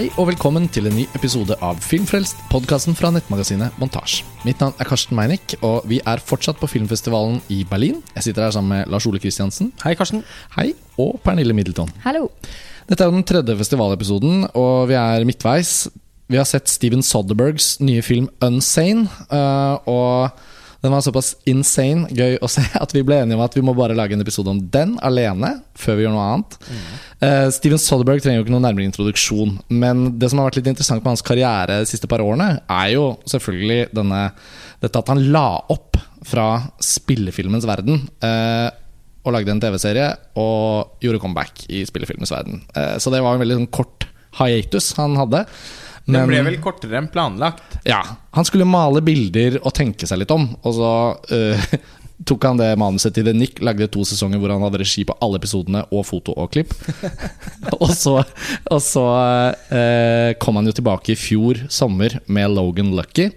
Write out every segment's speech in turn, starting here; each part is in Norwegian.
Hei og velkommen til en ny episode av Filmfrelst, podkasten fra nettmagasinet Montasj. Mitt navn er Karsten Meinick, og vi er fortsatt på filmfestivalen i Berlin. Jeg sitter her sammen med Lars Ole Kristiansen. Hei, Karsten. Hei, og Pernille Middleton. Hallo. Dette er den tredje festivalepisoden, og vi er midtveis. Vi har sett Steven Soderbergs nye film 'Unsane'. eh, og den var såpass insane gøy å se at vi ble enige om at vi må bare lage en episode om den alene. Før vi gjør noe annet Eh, Steven Soderberg trenger jo ikke noen nærmere introduksjon. Men det som har vært litt interessant med hans karriere de siste par årene, er jo selvfølgelig denne, dette at han la opp fra spillefilmens verden. Uh, og lagde en TV-serie og gjorde comeback i spillefilmens verden. Eh, så det var en veldig sånn kort hiatus han hadde. Den ble vel kortere enn planlagt. Ja, han skulle male bilder og tenke seg litt om, og så uh, tok han det manuset til The Nick, lagde to sesonger hvor han hadde regi på alle episodene og foto og klipp. og så, og så øh, kom han jo tilbake i fjor sommer med Logan Lucky.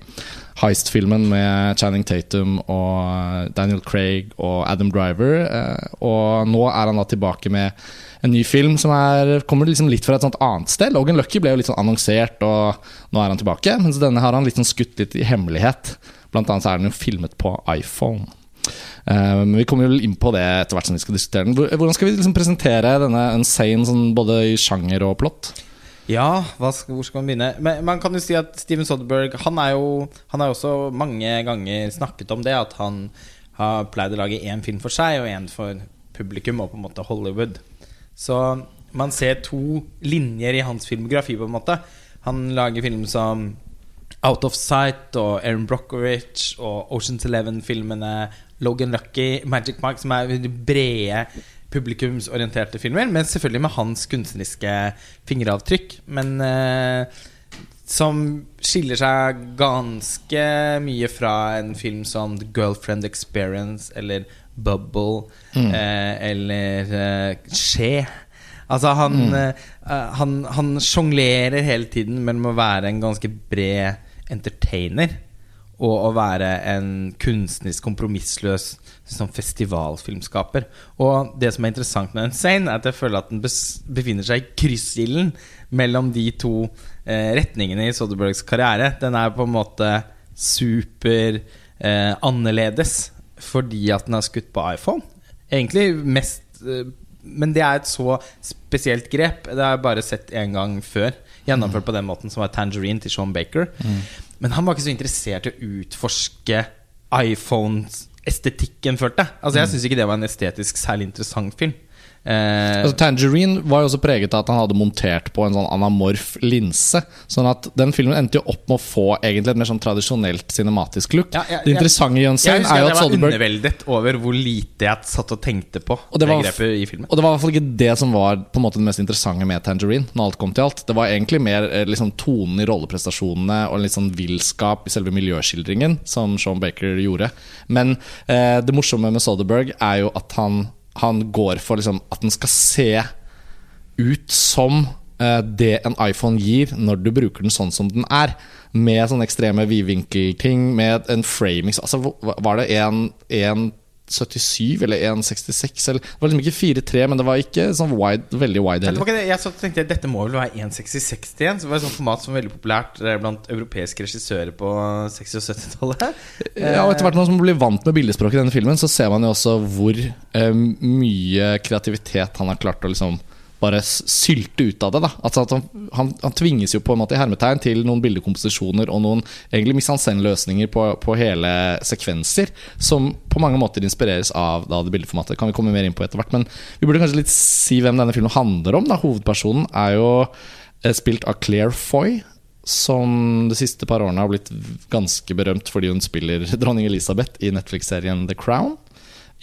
Heist-filmen med Channing Tatum og Daniel Craig og Adam Driver. eh, Og nå er han da tilbake med en ny film som er, kommer liksom litt fra et sånt annet sted. Logan Lucky ble jo litt sånn annonsert, og nå er han tilbake. Mens denne har han litt sånn skutt litt i hemmelighet. Blant annet så er den jo filmet på iPhone. Uh, Men vi kommer jo inn på det etter hvert som vi skal diskutere den. Hvordan skal vi liksom presentere denne insane sånn både i sjanger og plott? Ja, skal, hvor skal man begynne? Men man kan jo si at Steven Soderberg Han er jo Han har også mange ganger snakket om det, at han har pleid å lage én film for seg og én for publikum, og på en måte Hollywood. Så man ser to linjer i hans filmografi, på en måte. Han lager film som Out of Sight og Aaron Brockovich og Oceans Eleven-filmene, Logan Lucky, Magic Mike, som er brede publikumsorienterte filmer, men selvfølgelig med hans kunstneriske fingeravtrykk. Men eh, som skiller seg ganske mye fra en film som The Girlfriend Experience eller Bubble eh, eller eh, Skje. Altså, han, eh, han, han sjonglerer hele tiden mellom å være en ganske bred entertainer og å være en kunstnerisk kompromissløs sånn festivalfilmskaper. Og det som er interessant med Unsane, er at jeg føler at den befinner seg i kryssilden mellom de to eh, retningene i Soderbergs karriere. Den er på en måte super eh, annerledes fordi at den er skutt på iPhone. Egentlig mest eh, Men det er et så spesielt grep. Det har jeg bare sett én gang før. Gjennomført på den måten, som var Tangerine til Sean Baker. Men han var ikke så interessert i å utforske iPhones-estetikken, følte jeg. Altså, jeg syns ikke det var en estetisk særlig interessant film. Eh, Altså, Tangerine var jo også preget av at han hadde montert på en sånn anamorf linse. Sånn at den filmen endte jo opp med å få egentlig et mer sånn tradisjonelt cinematisk look. Ja, ja, det interessante i jeg Unsane er jo at at jeg var underveldet over hvor lite jeg satt og tenkte på Og det det, var- grepet i filmen. Og det var i hvert fall ikke det som var på en måte det mest interessante med Tangerine. Når alt kom til alt Det var egentlig mer eh, liksom, tonen i rolleprestasjonene og en litt sånn villskap i selve miljøskildringen som Sean Baker gjorde. Men eh, det morsomme med Soderberg er jo at han, han går for liksom, at den skal se ut som eh, det en iPhone gir når du bruker den sånn som den er. Med sånne ekstreme vidvinkelting, med en framing Altså, var det en, en 77 eller 1,66 eller Det var liksom ikke 4,3, men det var ikke sånn wide, veldig wide heller. Jeg. Jeg så tenkte Dette må vel være 1,60-60 igjen. Så det var et sånt format som var veldig populært eh, blant europeiske regissører på 60- og 70-tallet. Ja, og etter hvert som man blir vant med bildespråket i denne filmen, så ser man jo også hvor eh, mye kreativitet han har klart å liksom bare sylte ut av det. da altså han, han, han tvinges jo på en måte i hermetegn til noen bildekomposisjoner og noen egentlig mise en scène-løsninger på, på hele sekvenser, som på mange måter inspireres av da, det bildeformatet. Kan vi komme mer inn på etter hvert. Men vi burde kanskje litt si hvem denne filmen handler om. da Hovedpersonen er jo eh, spilt av Claire Foy som de siste par årene har blitt ganske berømt fordi hun spiller dronning Elisabeth i Netflix-serien The Crown.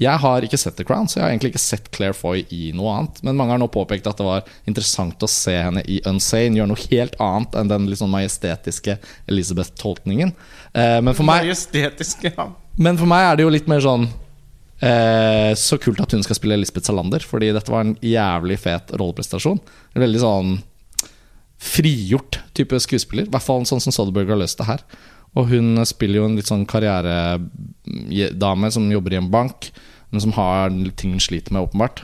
Jeg har ikke sett The Crown, så jeg har egentlig ikke sett Claire Foy i noe annet. Men mange har nå påpekt at det var interessant å se henne i Unsane gjøre noe helt annet enn den sånn majestetiske Elizabeth-tolkningen. Eh, men, for meg- ja. men for meg er det jo litt mer sånn eh, Så kult at hun skal spille Lisbeth Salander, fordi dette var en jævlig fet rolleprestasjon. En Veldig sånn frigjort type skuespiller. I hvert fall sånn som Soderberg har løst det her. Og hun spiller jo en litt sånn karrieredame som jobber i en bank, men som har ting hun sliter med, åpenbart.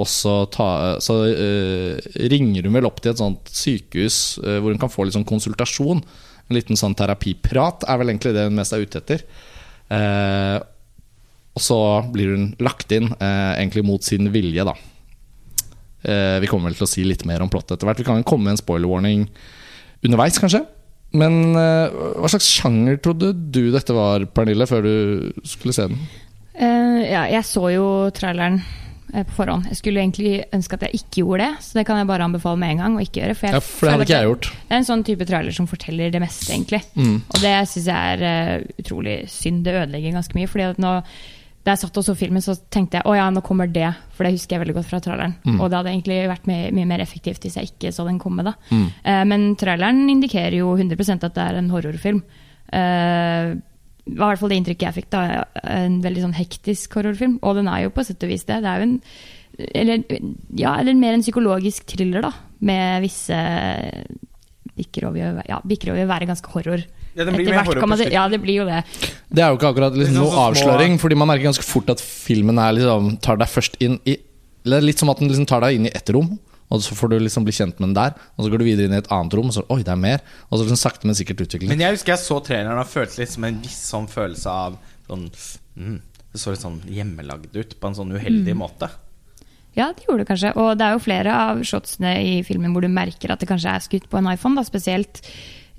også ta, så uh, ringer hun vel opp til et sånt sykehus uh, hvor hun kan få litt sånn konsultasjon. En liten sånn terapiprat er vel egentlig det hun mest er ute etter. Uh, og så blir hun lagt inn, egentlig mot sin vilje, da. Vi kommer vel til å si litt mer om plottet etter hvert. Vi kan komme med en spoiler warning underveis, kanskje. Men eh, hva slags sjanger trodde du dette var, Pernille, før du skulle se den? Uh, ja, jeg så jo traileren eh, på forhånd. Jeg skulle egentlig ønske at jeg ikke gjorde det, så det kan jeg bare anbefale med en gang. å ikke gjøre For, jeg Ja, for det hadde ikke jeg gjort. Det er en sånn type trailer som forteller det meste, egentlig. Mm. Og det syns jeg er uh, utrolig synd. Det ødelegger ganske mye. Fordi at nå da jeg satt og så filmen, så tenkte jeg å ja, nå kommer det. For det husker jeg veldig godt fra traileren. Mm. Og det hadde egentlig vært mye, mye mer effektivt hvis jeg ikke så den komme. da. Mm. Uh, men traileren indikerer jo 100% at det er en horrorfilm. Eh, det var i hvert fall det inntrykket jeg fikk. da, En veldig sånn hektisk horrorfilm. Og den er jo på sett og vis det. Det er jo en eller, ja, eller mer en psykologisk thriller, da. Med visse bikker over, ja, bikker over å være ganske horror. Ja, den blir Etter mer hvert kan man si- Ja, det blir jo det. Det er jo ikke akkurat liksom sånn noe avsløring, fordi man merker ganske fort at filmen er liksom, tar deg først inn i Eller litt som at den liksom tar deg inn i ett rom, og så får du liksom bli kjent med den der. Og så går du videre inn i et annet rom, og så oi, det er mer. Og så liksom sakte, men sikkert utvikling. Men jeg husker jeg så traileren og følte litt som en viss sånn følelse av sånn mm, Det så litt sånn hjemmelagd ut på en sånn uheldig måte. Ja, det gjorde det kanskje. Og det er jo flere av shotsene i filmen hvor du merker at det kanskje er skutt på en iPhone. da, Spesielt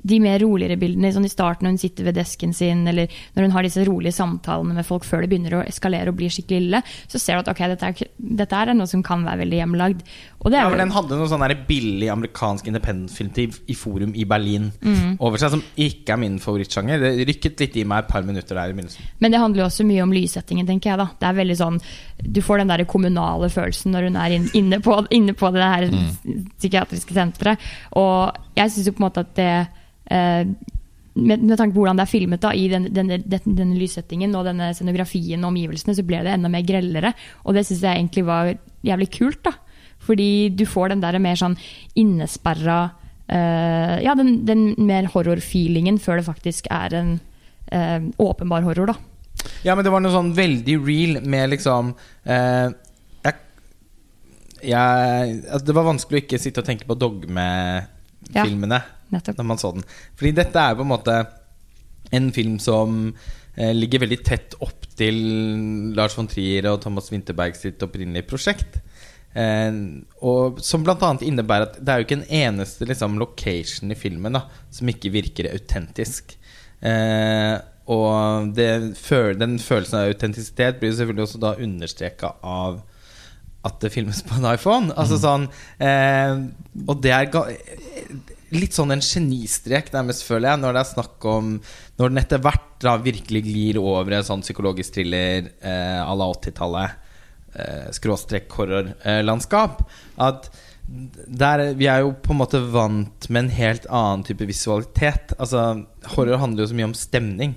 de mer roligere bildene sånn i starten når hun sitter ved desken sin, eller når hun har disse rolige samtalene med folk før det begynner å eskalere og bli skikkelig ille. Så ser du at ok, dette er, dette er noe som kan være veldig hjemmelagd. Og det Ja, er men Den hadde noe sånn billig amerikansk independent-film i forum i Berlin over seg, som ikke er min favorittsjanger. Det rykket litt i meg et par minutter der i begynnelsen. Men det handler jo også mye om lyssettingen, tenker jeg. da Det er veldig sånn Du får den der kommunale følelsen når hun er inne, på, inne på det her psykiatriske senteret. Og jeg syns jo på en måte at det med, med tanke på hvordan det er filmet da i denne, denne, denne, denne lyssettingen og denne scenografien og omgivelsene, så ble det enda mer grellere. Og det syns jeg egentlig var jævlig kult. da Fordi du får den der mer sånn innesperra eh, Ja, den, den mer horror-feelingen før det faktisk er en eh, åpenbar horror, da. Ja, men det var noe sånn veldig real med liksom eh, jeg, jeg, altså Det var vanskelig å ikke sitte og tenke på dogmefilmene Nettopp. når man så den. Fordi dette er på en måte en film som eh, ligger veldig tett opp til Lars von Trier og Thomas Winterberg sitt opprinnelige prosjekt. Eh, og som bl.a. innebærer at det er jo ikke en eneste liksom, location i filmen da, som ikke virker autentisk. Eh, og det, den følelsen av autentisitet blir jo selvfølgelig også da understreka av at det filmes på en iPhone. Altså sånn eh, Og det er litt sånn en genistrek, nærmest, føler jeg, når det er snakk om Når den etter hvert da virkelig glir over en sånn psykologisk thriller eh, la 80-tallet, eh, skråstrek horrorlandskap, at der, vi er jo på en måte vant med en helt annen type visualitet. Altså, horror handler jo så mye om stemning.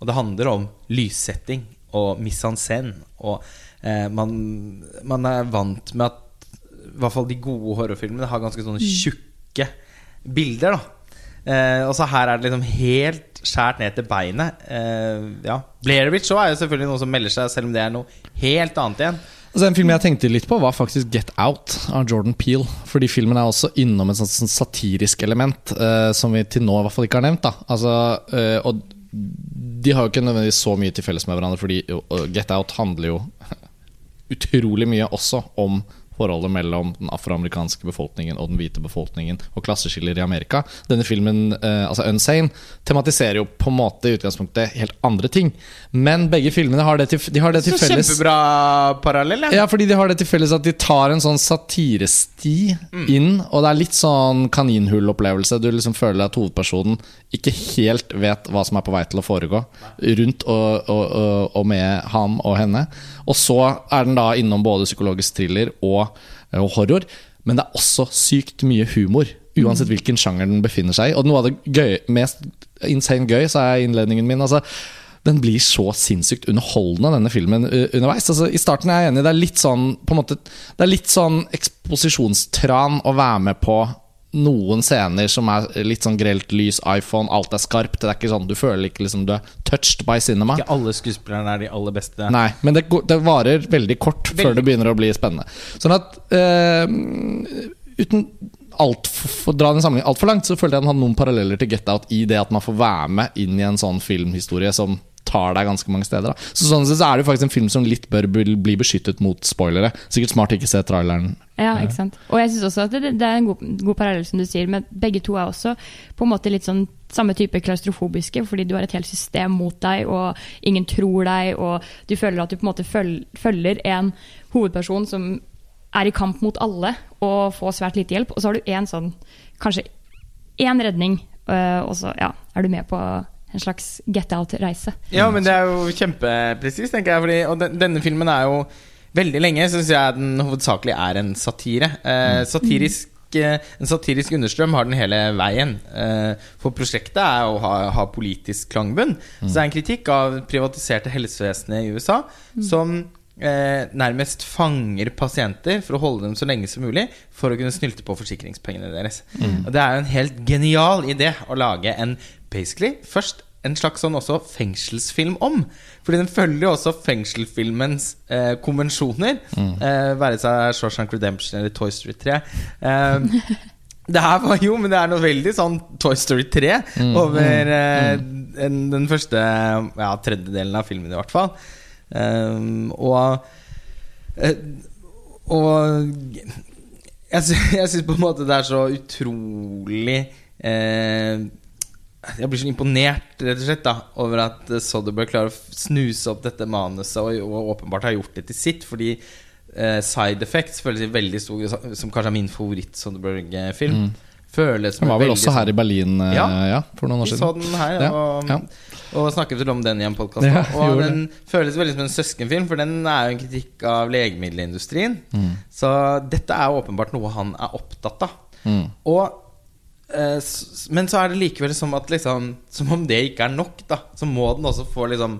Og det handler om lyssetting og mise en. Og eh, man, man er vant med at i hvert fall de gode horrorfilmene har ganske sånne tjukke bilder. da eh, Og så her er det liksom helt skjært ned til beinet. Eh, ja Blair Witch også er jo selvfølgelig noe som melder seg, selv om det er noe helt annet igjen. Altså En film jeg tenkte litt på, var faktisk Get Out av Jordan Peel. Fordi filmen er også innom et sånt satirisk element eh, som vi til nå i hvert fall ikke har nevnt. da Altså, eh, Og de har jo ikke nødvendigvis så mye til felles med hverandre, fordi Get Out handler jo utrolig mye også om forholdet mellom den afroamerikanske befolkningen og den hvite befolkningen, og klasseskiller i Amerika. Denne filmen, eh, altså Unsane, tematiserer jo på en måte i utgangspunktet helt andre ting. Men begge filmene har det til, de har det til Så felles kjempebra parallell. Ja. ja, fordi de har det til felles at de tar en sånn satiresti inn, og det er litt sånn kaninhullopplevelse. Du liksom føler at hovedpersonen ikke helt vet hva som er på vei til å foregå rundt og, og, og, og med ham og henne. Og så er den da innom både psykologisk thriller og, og horror, men det er også sykt mye humor. Uansett hvilken sjanger den befinner seg i. Og noe av det gøy, mest insane gøy, sa jeg i innledningen min. altså den blir så sinnssykt underholdende, denne filmen underveis. Altså, I starten er jeg enig, det er litt sånn måte, Det er litt sånn eksposisjonstran å være med på noen scener som er litt sånn grelt lys, iPhone, alt er skarpt. Det er ikke sånn, Du føler ikke liksom du er touched by cinema. Ikke alle skuespillerne er de aller beste. Nei, men det, det varer veldig kort før det begynner å bli spennende. Sånn at uh, Uten alt for, dra den sammenligningen altfor langt, så følte jeg den hadde noen paralleller til Get Out i det at man får være med inn i en sånn filmhistorie som tar deg ganske mange steder. Da. Så sånn sett så er det jo faktisk en film som litt bør bli beskyttet mot spoilere. Sikkert smart ikke se traileren. Ja, ikke sant. Og jeg syns også at det, det er en god, god parallell, som du sier, men begge to er også på en måte litt sånn samme type klaustrofobiske, fordi du har et helt system mot deg, og ingen tror deg, og du føler at du på en måte føl- følger en hovedperson som er i kamp mot alle, og får svært lite hjelp, og så har du én sånn, kanskje én redning, øh, og så ja, er du med på en slags get out-reise. Ja, men det er jo kjempepresis, tenker jeg. Fordi, og den, denne filmen er jo Veldig lenge syns jeg den hovedsakelig er en satire. Eh, satirisk eh, En satirisk understrøm har den hele veien. Eh, for prosjektet er å ha, ha politisk klangbunn. Så det er en kritikk av privatiserte helsevesenet i USA som eh, nærmest fanger pasienter for å holde dem så lenge som mulig for å kunne snylte på forsikringspengene deres. Og Det er jo en helt genial idé å lage en basically først en slags sånn også fengselsfilm om. Fordi den følger jo også fengselsfilmens eh, konvensjoner. Eh, være seg Shawshank Redemption eller Toy Story 3. Eh, det her var jo, men det er noe veldig sånn Toy Story 3 over eh, en, den første ja, tredjedelen av filmen, i hvert fall. Um, og eh, Og jeg, sy syns på en måte det er så utrolig eh, Jeg blir så imponert rett og slett da over at Soderberg klarer å snuse opp dette manuset og, og åpenbart har gjort det til sitt. Fordi eh, Side Effects føles i veldig stor som kanskje er min favoritt-Soderberg-film. Føles Den var vel også her i Berlin eh, Ja. ja, for noen år vi så den her Ja, og, ja. og snakket vel om den i en podkast. Og den den føles veldig som en søskenfilm, for den er jo en kritikk av legemiddelindustrien. Mm. Så dette er åpenbart noe han er opptatt av. Mm. Og Men så er det likevel som at liksom Som om det ikke er nok, da. Så må den også få liksom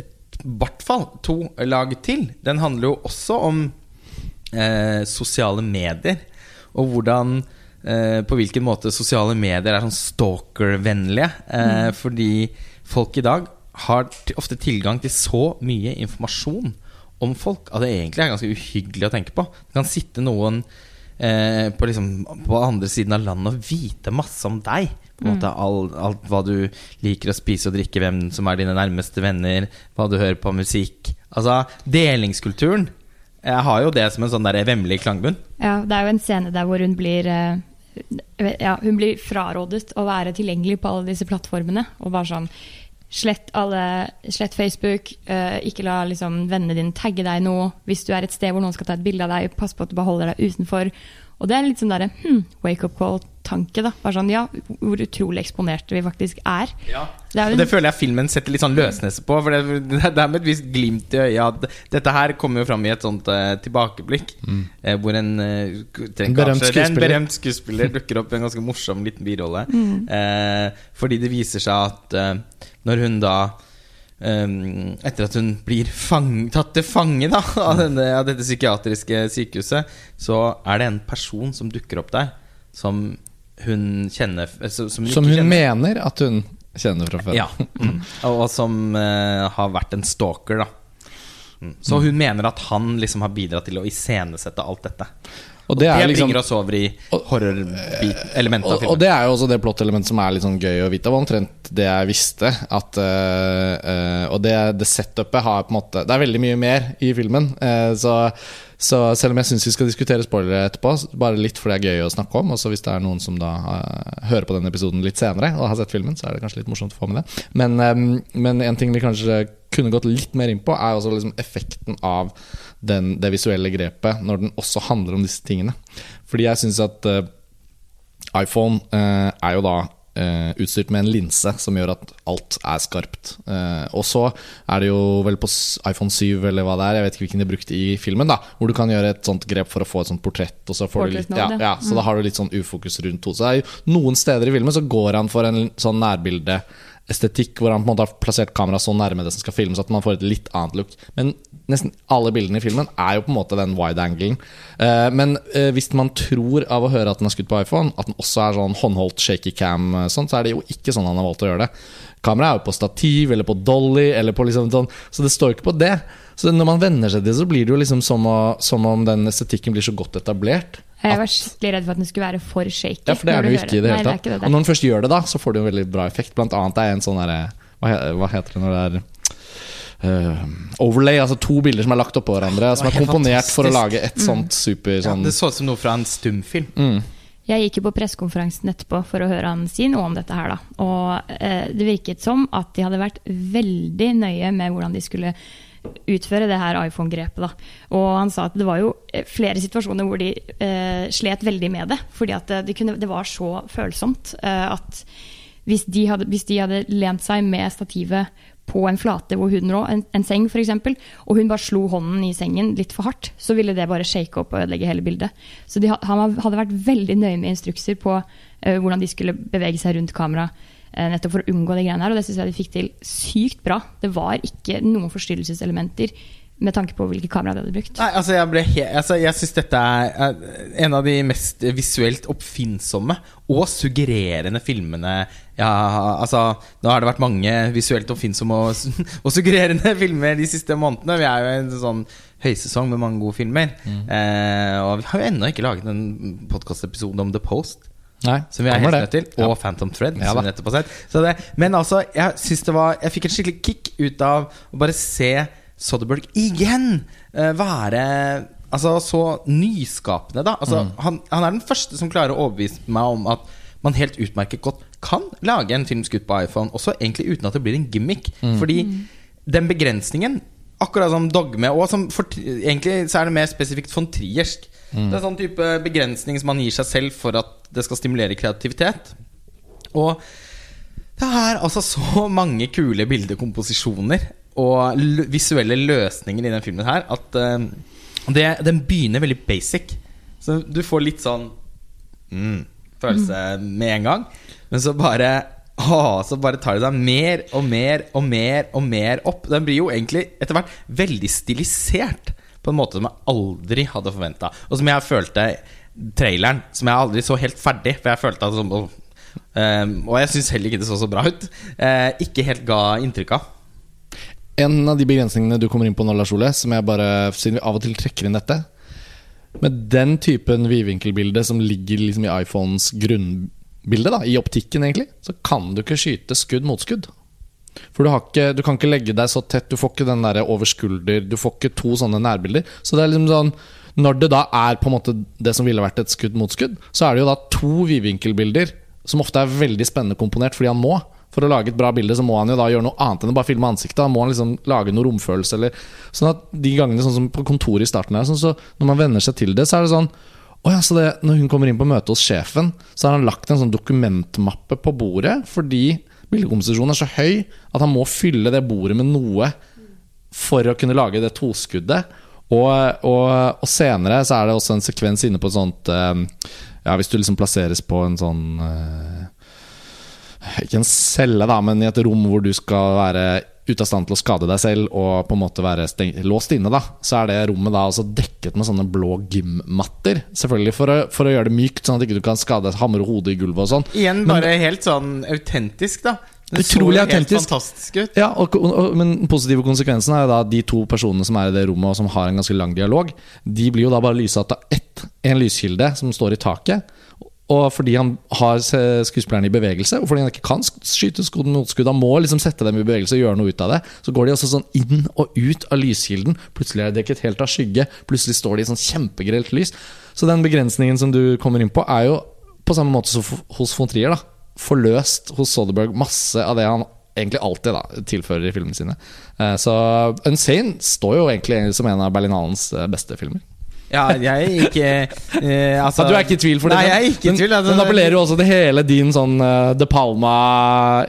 et, i hvert fall to lag til. Den handler jo også om eh, sosiale medier. Og hvordan eh, På hvilken måte sosiale medier er sånn stalker-vennlige. Eh, Fordi folk i dag har ofte tilgang til så mye informasjon om folk at det egentlig er ganske uhyggelig å tenke på. Det kan sitte noen eh, på, liksom, på andre siden av landet og vite masse om deg. På en måte alt, Alt hva du liker å spise og drikke, hvem som er dine nærmeste venner, hva du hører på musikk. Altså, delingskulturen jeg har jo det som en sånn der vemmelig klangbunn. Ja, det er jo en scene der hvor hun blir eh, ja, Hun blir frarådet å være tilgjengelig på alle disse plattformene. Og bare sånn Slett, alle, slett Facebook. Uh, ikke la liksom, vennene dine tagge deg nå. Hvis du er et sted hvor noen skal ta et bilde av deg, pass på at du beholder deg utenfor. Og det er litt sånn derre hm, wake up call-tanke. da Bare sånn, ja, Hvor utrolig eksponerte vi faktisk er. Det er Og det føler jeg filmen setter litt sånn løsnese på. For det, det er med et visst glimt i øyet at dette her kommer jo fram i et sånt uh, tilbakeblikk. eh, hvor en, uh, En berømt en berømt skuespiller dukker opp i en ganske morsom liten birolle. Eh, fordi det viser seg at når hun da Um, etter at hun blir fang, tatt til fange da, av, denne, av dette psykiatriske sykehuset, så er det en person som dukker opp der, som hun kjenner Som, som hun Som hun kjenner. mener at hun kjenner fra før. Ja. Mm. Og som uh, har vært en stalker, da. Mm. Så hun mener at han liksom har bidratt til å iscenesette alt dette. Og det Det, liksom bringer oss over i horror-elementet av og, og det er jo også det plottelementet som er litt sånn gøy å vite. Det var omtrent det jeg visste. At, uh, uh, og det, det setupet har på en måte Det er veldig mye mer i filmen. Uh, så, så selv om jeg syns vi skal diskutere spoilere etterpå, bare litt fordi det er gøy å snakke om. Og så hvis det er noen som da uh, hører på denne episoden litt senere og har sett filmen, så er det kanskje litt morsomt å få med det. Men, um, men en ting vi kanskje kunne gått litt mer inn på, er også liksom effekten av den, det visuelle grepet når den også handler om disse tingene. Fordi jeg syns at uh, iPhone uh, er jo da eh, utstyrt med en linse som gjør at alt er skarpt. Uh, og så er det jo vel på iPhone 7 eller hva det er, jeg vet ikke hvilken de brukte i filmen, da hvor du kan gjøre et sånt grep for å få et sånt portrett. Og så, får du litt, ja, ja, mm. så da har du litt sånn ufokus rundt hodet. Så det er jo noen steder i filmen så går han for en sånn nærbilde. Estetikk hvor han på en måte har plassert kameraet så nærme det som skal filmes, at man får et litt annet look. Men nesten alle bildene i filmen er jo på en måte den wide-anglen. Eh, men eh, hvis man tror av å høre at den er skutt på iPhone, at den også er sånn håndholdt shaky cam, eh, sånn, så er det jo ikke sånn han har valgt å gjøre det. Kameraet er jo på stativ eller på dolly, eller på liksom sånn, så det står ikke på det. Så når man venner seg til det, så blir det jo liksom som, å, som om den estetikken blir så godt etablert. Jeg var skikkelig redd for at den skulle være for shaky. ja, for det er du det jo ikke i det hele tatt. Det det, Og når den først gjør det, da, så får det jo en veldig bra effekt. Blant annet er en sånn derre hva, heter det når det er uh, overlay, altså to bilder som er lagt oppå hverandre, som er komponert komponert for å lage et sånt super Ja, sånn det så ut som noe fra en stumfilm. mm. Jeg gikk jo på pressekonferansen etterpå for å høre han si noe om dette her, da. Og uh, det virket som at de hadde vært veldig nøye med hvordan de skulle utføre det her iPhone-grepet. Og han sa at det var jo eh, flere situasjoner hvor de eh, slet veldig med det. Fordi at det, kunne, det var så følsomt eh, at hvis de, hadde, hvis de hadde lent seg med stativet på en flate hvor hun lå, en, en seng f.eks., og hun bare slo hånden i sengen litt for hardt, så ville det bare shake opp og ødelegge hele bildet. Så de, han hadde vært veldig nøye med instrukser på eh, hvordan de skulle bevege seg rundt kamera. Eh, nettopp for å unngå de greiene her, og det syns jeg de fikk til sykt bra. Det var ikke noen forstyrrelseselementer med tanke på hvilke kamera de hadde brukt. Nei, altså Jeg ble he altså, Jeg syns dette er, en av de mest visuelt oppfinnsomme og suggererende filmene ja, altså, Nå har det vært mange visuelt oppfinnsomme og, og suggererende filmer de siste månedene. Vi er jo i en sånn høysesong med mange gode filmer. Eh, og vi har jo ennå ikke laget en podkastepisode om The Post. Nei, Som vi er helt nødt til. Og Phantom Thread. Ja som vi nettopp har sett Så det, Men altså, jeg syns det var Jeg fikk en skikkelig kick ut av å bare se Soderberg igjen uh, være Altså så nyskapende, da. Altså, Mm. han, han er den første som klarer å overbevise meg om at man helt utmerket godt kan lage en film skutt på iPhone, også egentlig uten at det blir en gimmick. Mm. Fordi den begrensningen, akkurat som dogme Og som for, egentlig så er det mer spesifikt von Triersk. Mm. Det er sånn type begrensning som man gir seg selv for at det skal stimulere kreativitet. Og det er altså så mange kule bildekomposisjoner og visuelle løsninger i den filmen her at uh, det, den begynner veldig basic. Så du får litt sånn mm, følelse med en gang. Men så bare å, så bare tar det seg mer og mer og mer og mer opp. Den blir jo egentlig etter hvert veldig stilisert på en måte som jeg aldri hadde forventa. Og som jeg følte traileren, som jeg aldri så helt ferdig. For jeg følte at sånn, åh, ehm, Og jeg syns heller ikke det så så bra ut. eh, ikke helt ga inntrykk av. En av de begrensningene du kommer inn på nå, Lars Ole, som jeg bare, siden vi av og til trekker inn dette Med den typen vidvinkelbilde som ligger liksom i iPhones grunnbilde, da, i optikken egentlig, så kan du ikke skyte skudd mot skudd. For du, ikke, du kan ikke legge deg så tett, du får ikke den der over skulder, du får ikke to sånne nærbilder. Så det er liksom sånn Når det da er på en måte det som ville vært et skudd mot skudd, så er det jo da to vidvinkelbilder som ofte er veldig spennende komponert fordi han må. For å lage et bra bilde så må han jo da gjøre noe annet enn å bare filme ansiktet. Da må han liksom lage noe romfølelse. Eller, sånn at de gangene sånn som på kontoret i starten her, sånn så når man venner seg til det, så er det sånn å ja, så det, Når hun kommer inn på møte hos sjefen, så har han lagt en sånn dokumentmappe på bordet fordi bildekomposisjonen er så høy at han må fylle det bordet med noe for å kunne lage det toskuddet. Og, og, og senere så er det også en sekvens inne på et sånt eh, Ja, hvis du liksom plasseres på en sånn eh, Ikke en celle, da, men i et rom hvor du skal være ute av stand til å skade deg selv og på en måte være låst inne, da, så er det rommet da også dekket med sånne blå gymmatter. Selvfølgelig for å, for å gjøre det mykt, sånn at ikke du kan skade hamre hodet i gulvet og sånn. Igjen Men- bare helt sånn autentisk, da. Det så Utrolig jo helt fantastisk ut. Ja, og, og, og, Men den positive konsekvensen er jo da at de to personene som er i det rommet og som har en ganske lang dialog, de blir jo da bare lysa av ett, en lyskilde som står i taket. Og fordi han har skuespillerne i bevegelse, og fordi han ikke kan skyte skudd mot skudd, han må liksom sette dem i bevegelse og gjøre noe ut av det, så går de også sånn inn og ut av lyskilden. Plutselig er det dekket helt av skygge, plutselig står de i sånn kjempegrelt lys. Så den begrensningen som du kommer inn på, er jo på samme måte som hos von Trier. da Forløst hos Soderberg masse av det han egentlig alltid da tilfører i filmene sine. Eh, Så Unsane står jo egentlig som en av Berlinalens eh, beste filmer. Ja, jeg er ikke eh, altså, Så du er ikke i tvil for det? Nei, jeg er ikke i den- tvil. altså, Den appellerer jo også til hele din sånn uh, De Palma,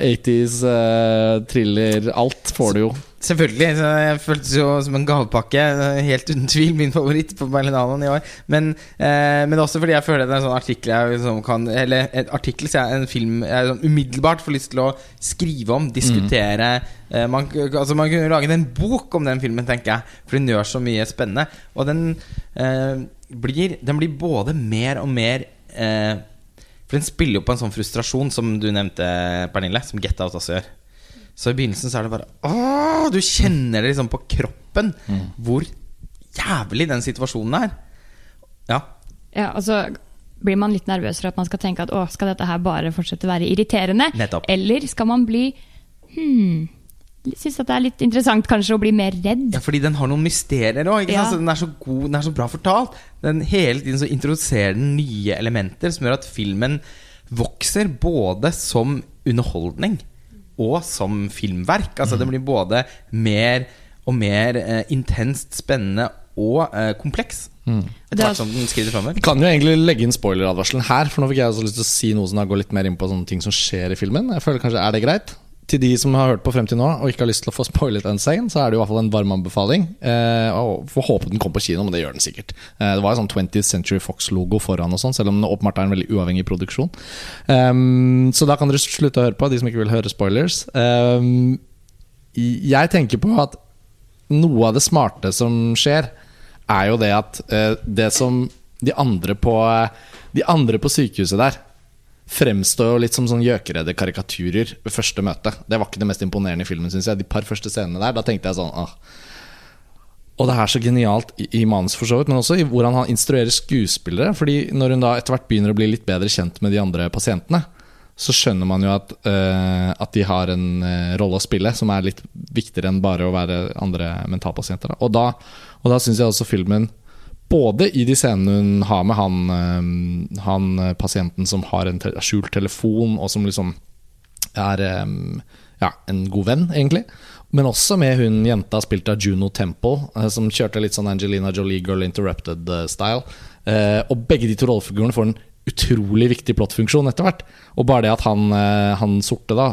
80s, uh, thriller Alt får du jo. Selvfølgelig. Jeg føltes jo som en gavepakke. Helt uten tvil min favoritt på Berlinalen i år. Men, eh, men også fordi jeg føler det er en sånn artikkel jeg liksom kan Eller en artikkel, så jeg, en film jeg sånn umiddelbart får lyst til å skrive om, diskutere. Eh, man, altså man kunne laget en bok om den filmen, tenker jeg. For den gjør så mye spennende. Og den eh, blir Den blir både mer og mer eh, For den spiller jo på en sånn frustrasjon, som du nevnte, Pernille, som Get Out også gjør. Så i begynnelsen så er det bare Åh, Du kjenner det liksom på kroppen hvor jævlig den situasjonen er. Ja. Ja, og så blir man litt nervøs for at man skal tenke at å, skal dette her bare fortsette å være irriterende? Nettopp. Eller skal man bli hmm, Syns at det er litt interessant kanskje å bli mer redd? ja, fordi den har noen mysterier òg. Ja. Den er så god, den er så bra fortalt. Den Hele tiden så introduserer den nye elementer som gjør at filmen vokser både som underholdning og som filmverk. Altså Den blir både mer og mer eh, intenst spennende og eh, kompleks. Det er-. Vi kan jo egentlig legge inn spoileradvarselen her, for nå fikk jeg også lyst til å si noe som går litt mer inn på sånne ting som skjer i filmen. Jeg føler kanskje, Er det greit? Til de som har hørt på frem til nå og ikke har lyst til å få spoilet en scene, så er det i hvert fall en varm anbefaling. Eh, og Får håpe den kommer på kino, men det gjør den sikkert. Eh, det var en sånn 20th Century Fox-logo foran, og sånn selv om den åpenbart er en veldig uavhengig produksjon. Um, så da kan dere slutte å høre på, de som ikke vil høre spoilers. Um, jeg tenker på at noe av det smarte som skjer, er jo det at uh, det som de andre på De andre på sykehuset der fremstår jo litt som sånn gjøkeredde karikaturer ved første møte. Det var ikke det mest imponerende i filmen, syns jeg. De par første scenene der, da tenkte jeg sånn ah. Og det er så genialt i, manus, for så vidt, men også i hvordan han instruerer skuespillere. Fordi når hun da etter hvert begynner å bli litt bedre kjent med de andre pasientene, så skjønner man jo at, uh, at de har en uh, rolle å spille som er litt viktigere enn bare å være andre mentalpasienter. Da. Og da, og da syns jeg også filmen både i de scenene hun har med han, eh, han eh, pasienten som har en skjult telefon, og som liksom er eh, ja, en god venn, egentlig. Men også med hun jenta spilt av Juno Temple, som kjørte litt sånn Angelina Jolie Girl Interrupted-style. Og begge de to rollefigurene får en utrolig viktig plottfunksjon etter hvert. Og bare det at han, han sorte da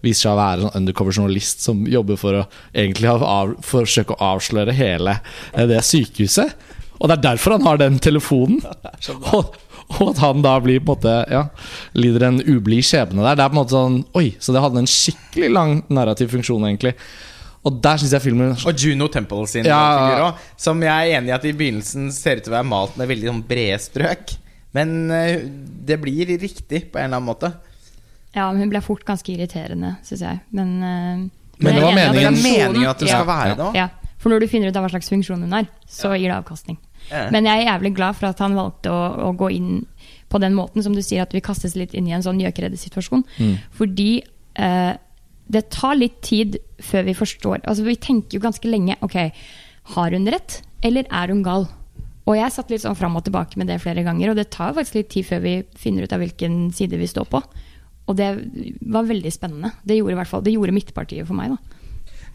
viser seg å være en undercover journalist som jobber for å egentlig av, forsøke å avsløre hele det sykehuset. Og det er derfor han har den telefonen. Og, og at han da blir på en måte Ja, lider en ublid skjebne der. Det er på en måte sånn Oi, så det hadde en skikkelig lang narrativ funksjon, egentlig. Og der synes jeg filmen Og Juno Temple sin Ja. figur òg. Som jeg er enig i at i begynnelsen ser ut til å være malt med veldig sånn brede strøk. Men eh, det blir riktig på en eller annen måte. Ja, men hun ble fort ganske irriterende, syns jeg. Men, eh, Men det var meningen- at det skal ja, være det òg. Ja, for når du finner ut av hva slags funksjon hun har, så gir det avkastning. Men jeg er jævlig glad for at han valgte å, å gå inn på den måten, som du sier, at vi kastes litt inn i en sånn gjøkereddesituasjon. Fordi eh, det tar litt tid før vi forstår Altså Vi tenker jo ganske lenge Ok, har hun rett, eller er hun gal? Og jeg satt litt sånn fram og tilbake med det flere ganger, og det tar faktisk litt tid før vi finner ut av hvilken side vi står på. Og det var veldig spennende. Det gjorde i hvert fall Det gjorde midtpartiet for meg, da.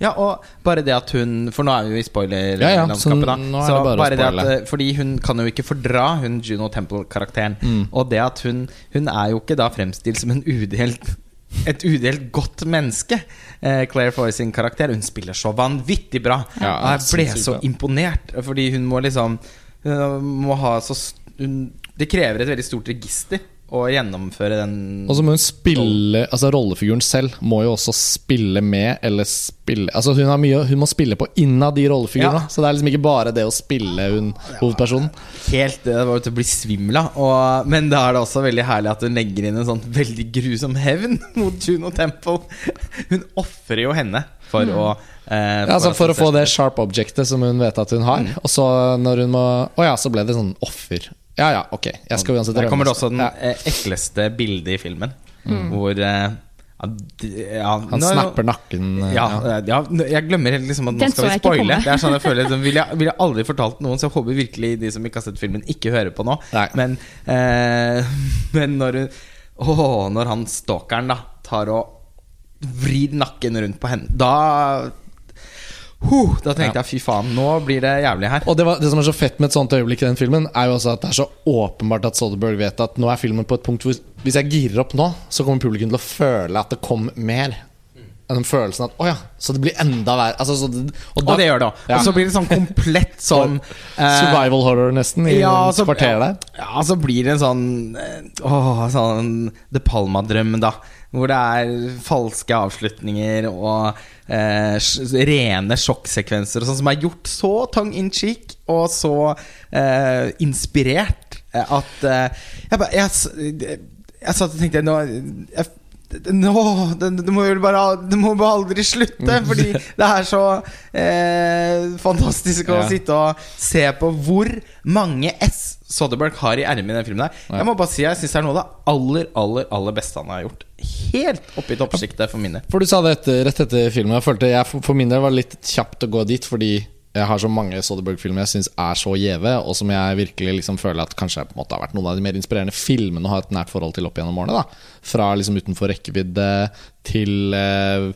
Ja, og bare det at hun For nå er vi jo i Ja, ja, så bare bare det at eh, Fordi hun kan jo ikke fordra hun Juno Temple-karakteren. Mm. Og det at hun Hun er jo ikke da fremstilt som en udelt et udelt godt menneske. Eh, Claire Foy sin karakter. Hun spiller så vanvittig bra. Ja, og jeg ble så imponert, fordi hun må liksom Hun må ha så hun, Det krever et veldig stort register å gjennomføre den Og så må hun spille Altså Rollefiguren selv må jo også spille med, eller spille Altså Hun har mye Hun må spille på innad de rollefigurene. Ja. Så det er liksom ikke bare det å spille hun hovedpersonen. Helt Det var jo til å bli svimmel av. Men da er det også veldig herlig at hun legger inn en sånn veldig grusom hevn mot Juno Temple. Hun ofrer jo henne for å eh, Ja, altså For å få det det sharp objectet som hun vet at hun har. Mm. Og så når hun må Å ja, så ble det sånn offer. Ja ja, ok. Jeg skal uansett Der kommer det også den ja. eh, ekleste bildet i filmen. Hvor eh, ja, d- ja, Han nå- snapper nakken. eh, Ja, ja. ja, jeg glemmer helt liksom at nå Den skal vi jeg ikke spoile. komme. Det er sånn jeg føler liksom, ville jeg, vil jeg aldri fortalt noen, så jeg håper virkelig de som ikke har sett filmen, ikke hører på nå. Nei. Men, eh, men når hun Åh, når han stalkeren da tar og vrir nakken rundt på henne, da huh, Da tenkte jeg fy faen, nå blir det jævlig her. Og det, var, det som er så fett med et sånt øyeblikk i den filmen, er jo også at det er så åpenbart at Soderberg vet at nå er filmen på et punkt hvor hvis jeg girer opp nå, så kommer publikum til å føle at det kom mer. den følelsen at Å ja, så det blir enda verre. Altså, så det, Og det gjør det òg. Ja. Og så blir det sånn komplett sånn eh, Survival horror, nesten, i ja, så- kvarter der. Ja, så blir det en sånn eh, Åh, sånn De Palma-drøm, da. Hvor det er falske avslutninger og eh, rene sjokksekvenser og sånn som er gjort så tongue in cheek og så eh, inspirert at eh, Jeg, jeg, s- jeg satt og tenkte nå jeg, nå, det, det må jo bare Det må bare aldri slutte, fordi det er så eh, fantastisk å Ja. sitte og se på hvor mange S Soderberg har i ermet i den filmen. der Ja. Jeg må bare si Jeg synes det er noe av det aller aller, aller beste han har gjort. Helt oppe i toppsjiktet for min del. For du sa det etter, rett etter filmen. Jeg følte jeg, for, for min del var litt kjapt å gå dit, fordi jeg har så mange Soderbergh-filmer jeg syns er så gjeve, og som jeg virkelig liksom føler at kanskje på en måte har vært noen av de mer inspirerende filmene å ha et nært forhold til opp gjennom årene. da Fra liksom utenfor rekkevidde til eh,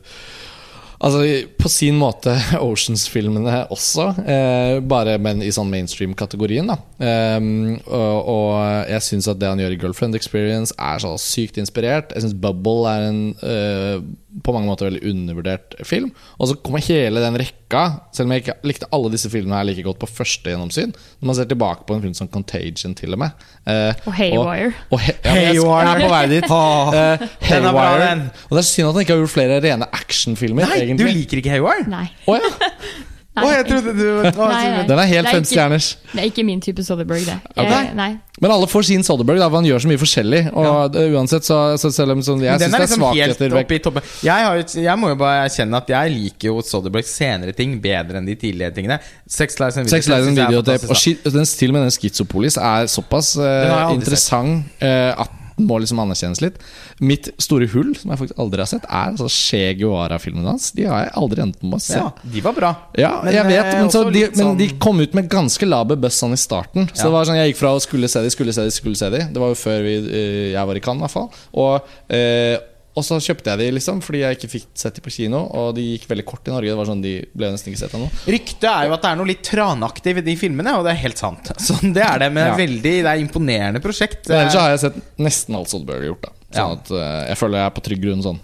Altså På sin måte Oceans-filmene også, eh, bare men i sånn mainstream-kategorien. da Ehm, og, og jeg syns at det han gjør i Girlfriend Experience, er så sykt inspirert. Jeg syns Bubble er en eh, på mange måter veldig undervurdert film. Og så kommer hele den rekka, selv om jeg ikke likte alle disse filmene her like godt på første gjennomsyn. Når man ser tilbake på en film som Contagion, til og med. Eh, Og Haywire. Og, og he, ja, jeg, jeg Haywire. er på vei dit. Eh, Haywire. Og det er synd at han ikke har gjort flere rene actionfilmer. Nei, egentlig. du liker ikke Haywire? Nei. Oh, ja. Å, jeg trodde du å, Nei, nei. Den er helt fem ikke- stjerners. Det er ikke min type Soderberg, det. Jeg, nei. Men alle får sin Soderberg, da, for han gjør så mye forskjellig. Og ja. uansett, så, så selv om sånn, jeg synes syns den det er liksom helt svakheter. Jeg, har, jeg må jo bare erkjenne at jeg liker jo Soderbergs senere ting bedre enn de tidligere tingene. Sex Lives and Videotape. Og den, til og med den Schizopolis er såpass eh, aldri interessant uh, at må liksom anerkjennes litt. Mitt store hull, som jeg faktisk aldri har sett, er altså Che Guevara-filmene hans. De har jeg aldri endt med å se. Ja, de var bra. Ja, Men, jeg vet, eh, men, så de, men de sånn- kom ut med ganske laber buzz sånn i starten. Så Ja. det var sånn, Jeg gikk fra å skulle se de, skulle se de, skulle se de. Det var jo før vi, eh, jeg var i Cannes, i hvert fall. Og, eh, og så kjøpte jeg de liksom fordi jeg ikke fikk sett de på kino. Og de gikk veldig kort i Norge. Det var sånn, De ble nesten ikke sett ennå. Ryktet er jo at det er noe litt tranaktig ved de filmene, og det er helt sant. Så det er det, men Ja. veldig, det er imponerende prosjekt. Men ellers har jeg sett nesten alt Soderbergh har gjort. da Sånn Ja. at eh, Jeg føler jeg er på trygg grunn sånn.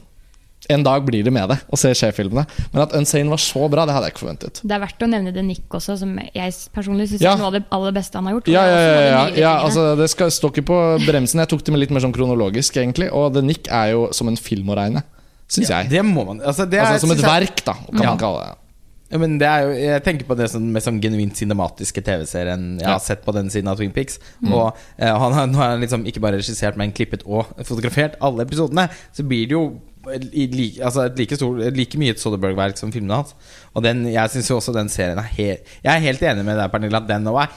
En dag blir det med det å se Skje-filmene. Men at Unsane var så bra, det hadde jeg ikke forventet. Det er verdt å nevne The Nick også, som jeg personlig syns Ja. er noe av det aller beste han har gjort. Ja, ja, ja, ja, ja altså Det skal, står ikke på bremsen. Jeg tok det med litt mer sånn kronologisk, egentlig. Og The Nick er jo som en film å regne, syns jeg. Det må man altså, det er, Altså Som et verk, da, kan Ja. man kalle det. Ja, men det er jo, jeg tenker på det som, med sånn genuint cinematiske TV-serien jeg Ja. har sett på den siden av Twin Peaks. Og eh, han har, nå har han liksom ikke bare regissert, men klippet og fotografert alle episodene. Så blir det jo like, altså et like, stor, like mye et Soderberg-verk som filmene hans. Og den, jeg syns jo også den serien er helt Jeg er helt enig med deg, Pernille, at den nå er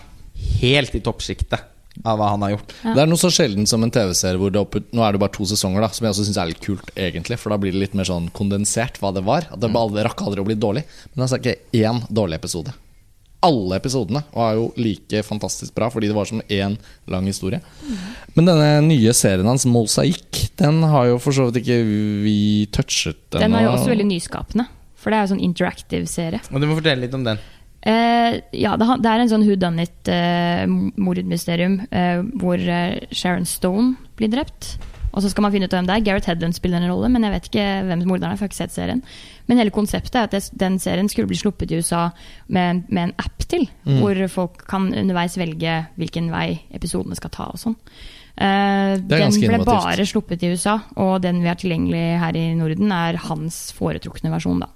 helt i toppsjiktet av hva han har gjort. Ja. Det er noe så sjelden som en TV-serie hvor det opp, Nå er det bare to sesonger, da som jeg også syns er litt kult, egentlig. For da blir det litt mer sånn kondensert hva det var. At det rakk aldri å bli dårlig. Men det er ikke én dårlig episode. Alle episodene og er jo like fantastisk bra fordi det var som én lang historie. Men denne nye serien hans, Mosaikk, den har jo for så vidt ikke vi touchet ennå. Den er jo også veldig nyskapende. For det er jo sånn interactive serie. Og du må fortelle litt om den. Eh, ja, det, det er en sånn who done it-mordmysterium eh, hvor eh, Sharon Stone blir drept. Og så skal man finne ut hvem det er. Gareth Hedlund spiller en rolle, men jeg vet ikke hvem morderen er. for jeg har ikke sett serien. Men hele konseptet er at den serien skulle bli sluppet i USA med, en- med en app til, hvor folk kan underveis velge hvilken vei episodene skal ta og sånn. Uh, den ble innovativt. bare sluppet i USA, og den vi har tilgjengelig her i Norden, er hans foretrukne versjon, da.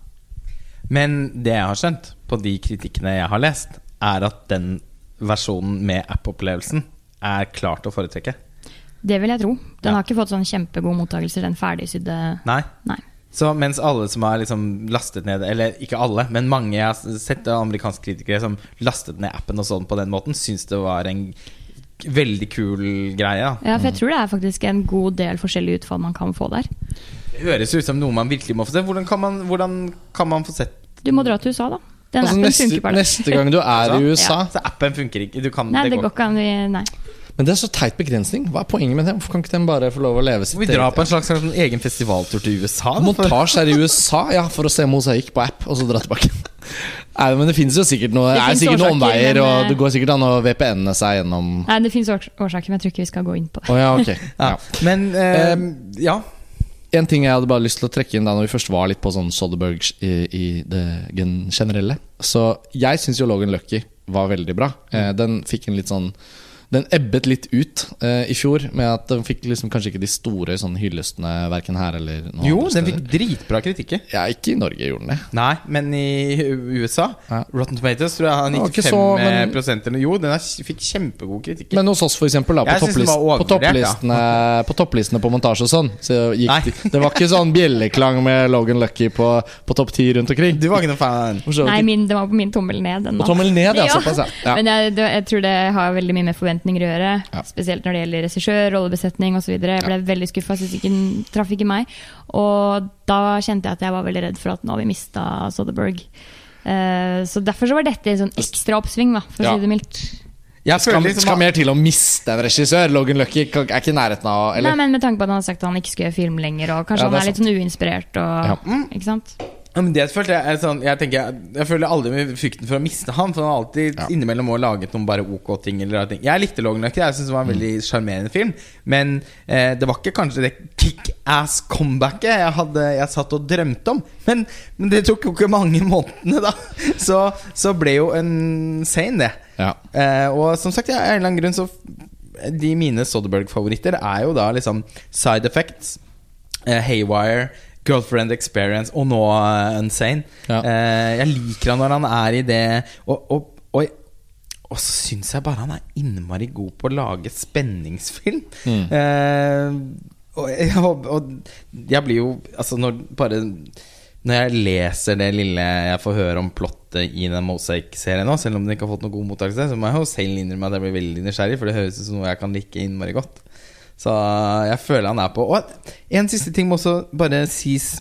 Men det jeg har skjønt på de kritikkene jeg har lest, er at den versjonen med app-opplevelsen er klart å foretrekke. Det vil jeg tro. Den Ja. har ikke fått sånn kjempegode mottakelser, den ferdigsydde Nei. Nei. Så mens alle som har liksom lastet ned Eller ikke alle, men mange jeg har sett amerikanske kritikere som lastet ned appen og sånn på den måten, syns det var en veldig kul greie. Da. Ja, for jeg tror det er faktisk en god del forskjellige utfall man kan få der. Det høres ut som noe man virkelig må få se. Hvordan kan man, hvordan kan man få sett Du må dra til USA, da. Den Altså, appen neste, funker bare. neste gang du er i USA Så appen funker ikke? Du kan, Nei, det går ikke an. Nei. Men det er så teit begrensning. Hva er poenget med det? Hvorfor kan ikke den bare få lov å leve sitt Vi drar på en slags en egen festivaltur til USA. Montasje her i USA, ja, for å se mosaikk på app, og så dra tilbake. Nei, men det finnes jo sikkert noe Det Det er finnes sikkert noen omveier, men, og eh, det går sikkert an å VPN-e seg gjennom Nei, det fins årsaker, men jeg tror ikke vi skal gå inn på det. Oh, ja, okay. Ja. Men eh, ja. En ting jeg hadde bare lyst til å trekke inn da når vi først var litt på sånn Soderberg i, i det generelle. Så jeg syns jo Logan Lucky var veldig bra. Eh, den fikk en litt sånn Den ebbet litt ut eh, i fjor, med at den fikk liksom kanskje ikke de store sånn hyllestene verken her eller noen Jo, andre den fikk dritbra kritikker. Ja, ikke i Norge gjorde den det. Nei, men i USA Ja. Rotten Tomatoes tror jeg har Det var ikke 95 så, men- eller Jo, den er, fikk kjempegod kritikker. Men hos oss, for eksempel, da, på, topplist, på, topplistene, topplistene, på topplistene på montasje og sånn, så gikk Nei. det, det var ikke sånn bjelleklang med Logan Lucky på, på topp ti rundt omkring. du var ikke noe fan Nei, min, det var på min tommel ned. Den, På tommel ned, ja. Ja. Såpass, ja. ja. Men jeg, det, jeg tror det har veldig mye med forventninger å gjøre. Ja. Spesielt når det gjelder regissør, rollebesetning osv. Jeg ble veldig skuffa, syns ikke den traff ikke meg. Og da kjente jeg at jeg var veldig redd for at nå har vi mista Soderberg. Uh, så derfor så var dette en sånn ekstra oppsving, da, for å Ja. si det mildt. Jeg Skal, liksom skal mer til å miste en regissør. Logan Lucky er ikke i nærheten av Nei, men Med tanke på at han har sagt at han ikke skal gjøre film lenger, og kanskje Ja, han er er litt sånn uinspirert og Ja. Ikke sant? Ja, men det følte jeg sånn, Jeg tenker Jeg føler aldri med frykten for å miste han For han har alltid Ja. innimellom også laget noen bare ok ting eller ting. Jeg likte Logan Lucky, jeg synes det var en veldig sjarmerende film Men eh, det var ikke kanskje det kick-ass comebacket jeg, hadde, jeg satt og drømte om. Men, men det tok jo ikke mange månedene da. Så, så ble jo en sane det. Ja. Eh, og som sagt, av en eller annen grunn så De mine Soderberg-favoritter er jo da liksom Side Effects, eh, Haywire, Girlfriend Experience og nå uh, Unsane. Ja. Uh, jeg liker han når han er i det Og, og, og, og så syns jeg bare han er innmari god på å lage spenningsfilm. Mm. Uh, og, jeg, og, jeg blir jo Altså, når bare når jeg leser det lille jeg får høre om plottet i den Mosaic-serien nå, selv om den ikke har fått noe god mottakelse, så må jeg jo selv innrømme at jeg blir veldig nysgjerrig, for det høres ut som noe jeg kan like innmari godt. Så jeg føler han er på. Og en siste ting må også bare sies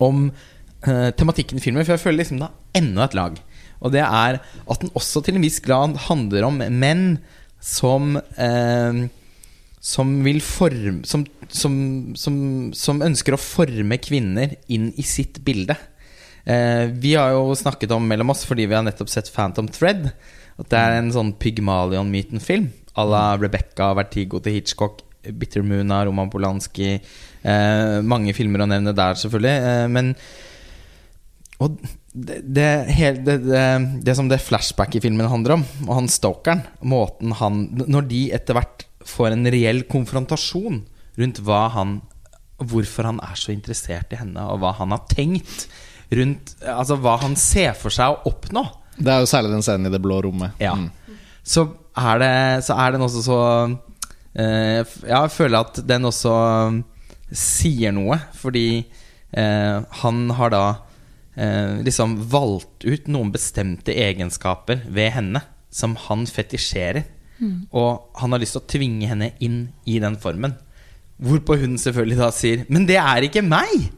om uh, tematikken i filmen, for jeg føler liksom det er enda et lag. Og det er at den også til en viss grad handler om menn som uh, som vil forme som, som, som, som ønsker å forme kvinner inn i sitt bilde. Uh, vi har jo snakket om mellom oss fordi vi har nettopp sett Phantom Thread. At det er en sånn Pygmalion-myten-film à la Rebecca, Vertigo til Hitchcock, Bitter Moon av Roman Polanski. Eh, mange filmer å nevne der, selvfølgelig. Eh, men og det, det, det, det, som det flashback i filmen handler om, og han stalkeren Måten han Når de etter hvert får en reell konfrontasjon rundt hva han Hvorfor han er så interessert i henne, og hva han har tenkt rundt Altså hva han ser for seg å oppnå. Det er jo særlig den scenen i det blå rommet. Ja. Mm. Så, er det, så er den også så Ja, jeg føler at den også sier noe, fordi eh, han har da eh, liksom valgt ut noen bestemte egenskaper ved henne som han fetisjerer. Og han har lyst til å tvinge henne inn i den formen. Hvorpå hun selvfølgelig da sier Men det er ikke meg!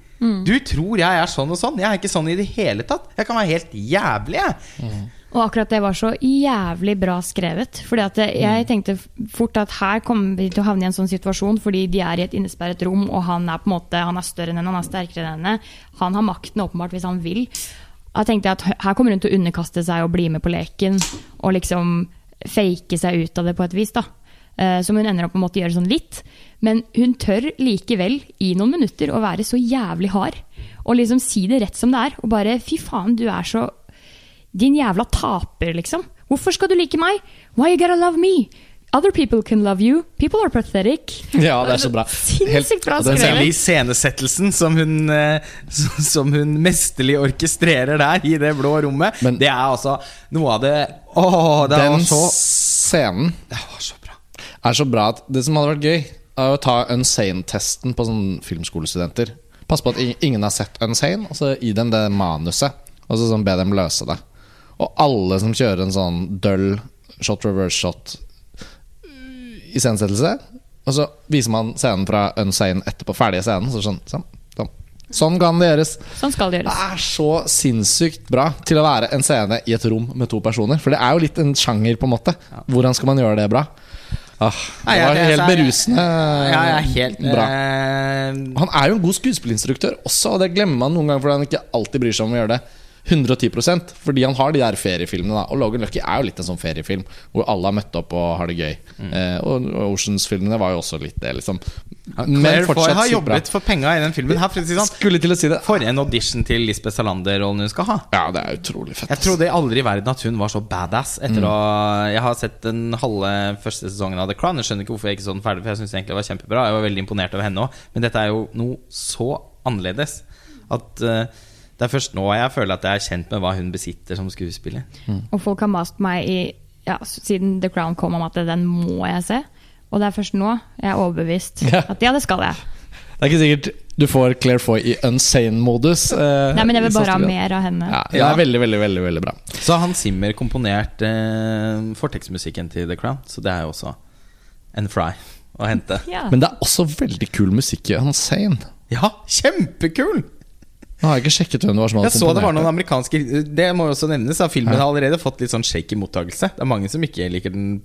Du tror jeg er sånn og sånn. Jeg er ikke sånn i det hele tatt. Jeg kan være helt jævlig, jeg. Og akkurat det var så jævlig bra skrevet. Fordi at jeg tenkte fort at her kommer vi til å havne i en sånn situasjon fordi de er i et innesperret rom, og han er på en måte Han er større enn henne, han er sterkere enn henne. Han har makten åpenbart hvis han vil. Jeg tenkte at her kommer hun til å underkaste seg og bli med på leken. Og liksom fake seg ut av det på et vis. da Eh, Som hun ender opp med å måtte gjøre sånn litt. Men hun tør likevel, i noen minutter, å være så jævlig hard. Og liksom si det rett som det er. Og bare fy faen, du er så din jævla taper, liksom. Hvorfor skal du like meg? Why you gotta love me? Other people can love you. People are pathetic. Ja, det er så bra. Sinnssykt bra skrevet. den. Iscenesettelsen som hun eh, Som hun mesterlig orkestrerer der i det blå rommet, Men- det er altså noe av det Åh, det Den var så scenen Det var så bra. er så bra at det som hadde vært gøy, er å ta Unsane-testen på sånne filmskolestudenter. Pass på at ingen har sett Unsane, og så gi dem det manuset. Og så sånn be dem løse det. Og alle som kjører en sånn døll shot reverse shot iscenesettelse, og så viser man scenen fra Unsane etterpå, ferdige scenen, så sånn, sånn, sånn. Sånn kan det gjøres. Sånn skal det Det er så sinnssykt bra til å være en scene i et rom med to personer. For det er jo litt en sjanger, på en måte. Hvordan skal man gjøre det bra? Ah, det var helt berusende Ja, jeg er helt bra. eh, Han er jo en god skuespillinstruktør også, og det glemmer man noen ganger fordi han ikke alltid bryr seg om å gjøre det 110% fordi han har de der feriefilmene. Da. Og Logan Lucky er jo litt en sånn feriefilm hvor alle har møtt opp og har det gøy. Eh, og Oceans-filmene var jo også litt det, liksom. Claire Foy har jobbet for penga i den filmen. Her, for, sånn, Skulle til å si det. for en audition til Lisbeth Salander-rollen hun skal ha. Ja, det er utrolig fett. Jeg trodde aldri i verden at hun var så badass. Etter å Jeg har sett den halve første sesongen av The Crown. Jeg skjønner ikke hvorfor jeg ikke så den ferdig, for jeg synes egentlig det var kjempebra. Jeg var veldig imponert over henne òg. Men dette er jo noe så annerledes at eh, det er først nå jeg føler at jeg er kjent med hva hun besitter som skuespiller. Og folk har mast meg i ja, siden The Crown kom om at den må jeg se. Og det er først nå jeg er overbevist Ja. at ja, det skal jeg. Det er ikke sikkert du får Claire Foy i unsane-modus. eh, Nei, men jeg vil bare ha mer av henne. Ja, det Ja. er veldig, veldig, veldig, veldig bra. Så Hans Zimmer komponert eh, fortekstmusikken til The Crown, så det er jo også en fry å hente. Ja. Men det er også veldig kul musikk i Unsane. Ja, kjempekul! Nå har jeg ikke sjekket hvem det var som hadde Jeg så det var noen amerikanske Det må jo også nevnes. Da. Filmen har allerede fått litt sånn shaky mottakelse. Det er mange som ikke liker den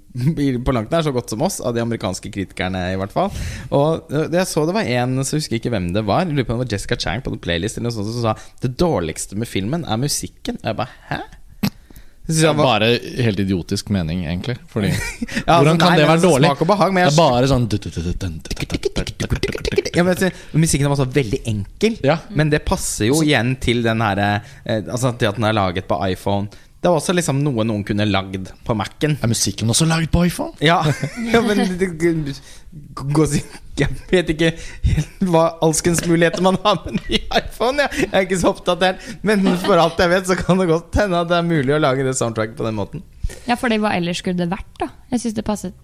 på langt nær så godt som oss, av de amerikanske kritikerne i hvert fall. Og øh, Jeg så det var en, så husker jeg ikke hvem det var. Lurer på om det var Jessica Chang på en Playlist eller noe sånt, som sa det dårligste med filmen er musikken. Og jeg bare hæ? Det er var- bare helt idiotisk mening, egentlig. Fordi, Ja, hvordan altså, kan nei, det være altså, dårlig? Behag, det er bare sånn ja, men Musikken var så veldig enkel, Ja. men det passer jo igjen til den her eh, Altså til at den er laget på iPhone. Det var også liksom noe noen kunne lagd på Mac-en. Er musikken også laget på iPhone? Ja, ja men det, det, gå og si- Jeg vet ikke helt hva alskens muligheter man har med ny iPhone. Jeg. jeg er ikke så oppdatert, men for alt jeg vet, så kan det godt hende at det er mulig å lage det soundtracket på den måten. Ja, for det hva ellers skulle det vært, da? Jeg syns det passet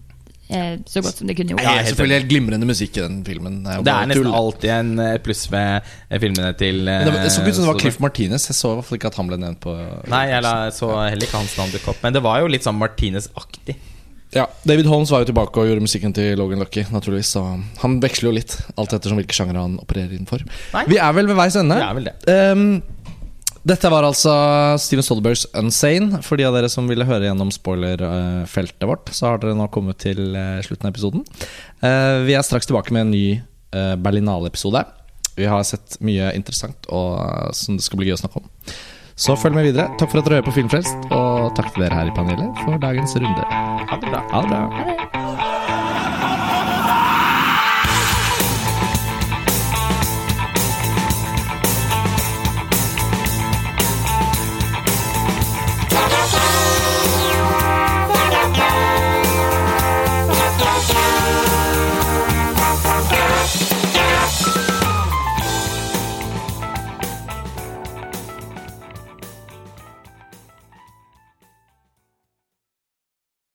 så godt som det kunne gjort. Ja, selvfølgelig helt glimrende musikk i den filmen. Det er, Det er nesten tull. alltid en eh, pluss med eh, filmene til eh, Det, så ut som det var Cliff Martinez. Jeg så i hvert fall ikke at han ble nevnt på Nei, jeg la, så heller ikke hans navn dukke opp. Men det var jo litt sånn Martinez-aktig. Ja, David Holmes var jo tilbake og gjorde musikken til Logan Lucky. naturligvis Så Han veksler jo litt, alt ettersom hvilke sjangere han opererer innenfor. Nei. Vi er vel ved veis ende. Vi er vel det. Ehm, dette var altså Steven Stolbergs Unsane. For de av dere som ville høre gjennom spoilerfeltet vårt, så har dere nå kommet til eh, slutten av episoden. Eh, vi er straks tilbake med en ny uh, Berlinale-episode. Vi har sett mye interessant og eh, som det skal bli gøy å snakke om. Så følg med videre. Takk for at dere hører på Filmfrelst, og takk til dere her i panelet for dagens runde. Ha det bra. Ha det bra.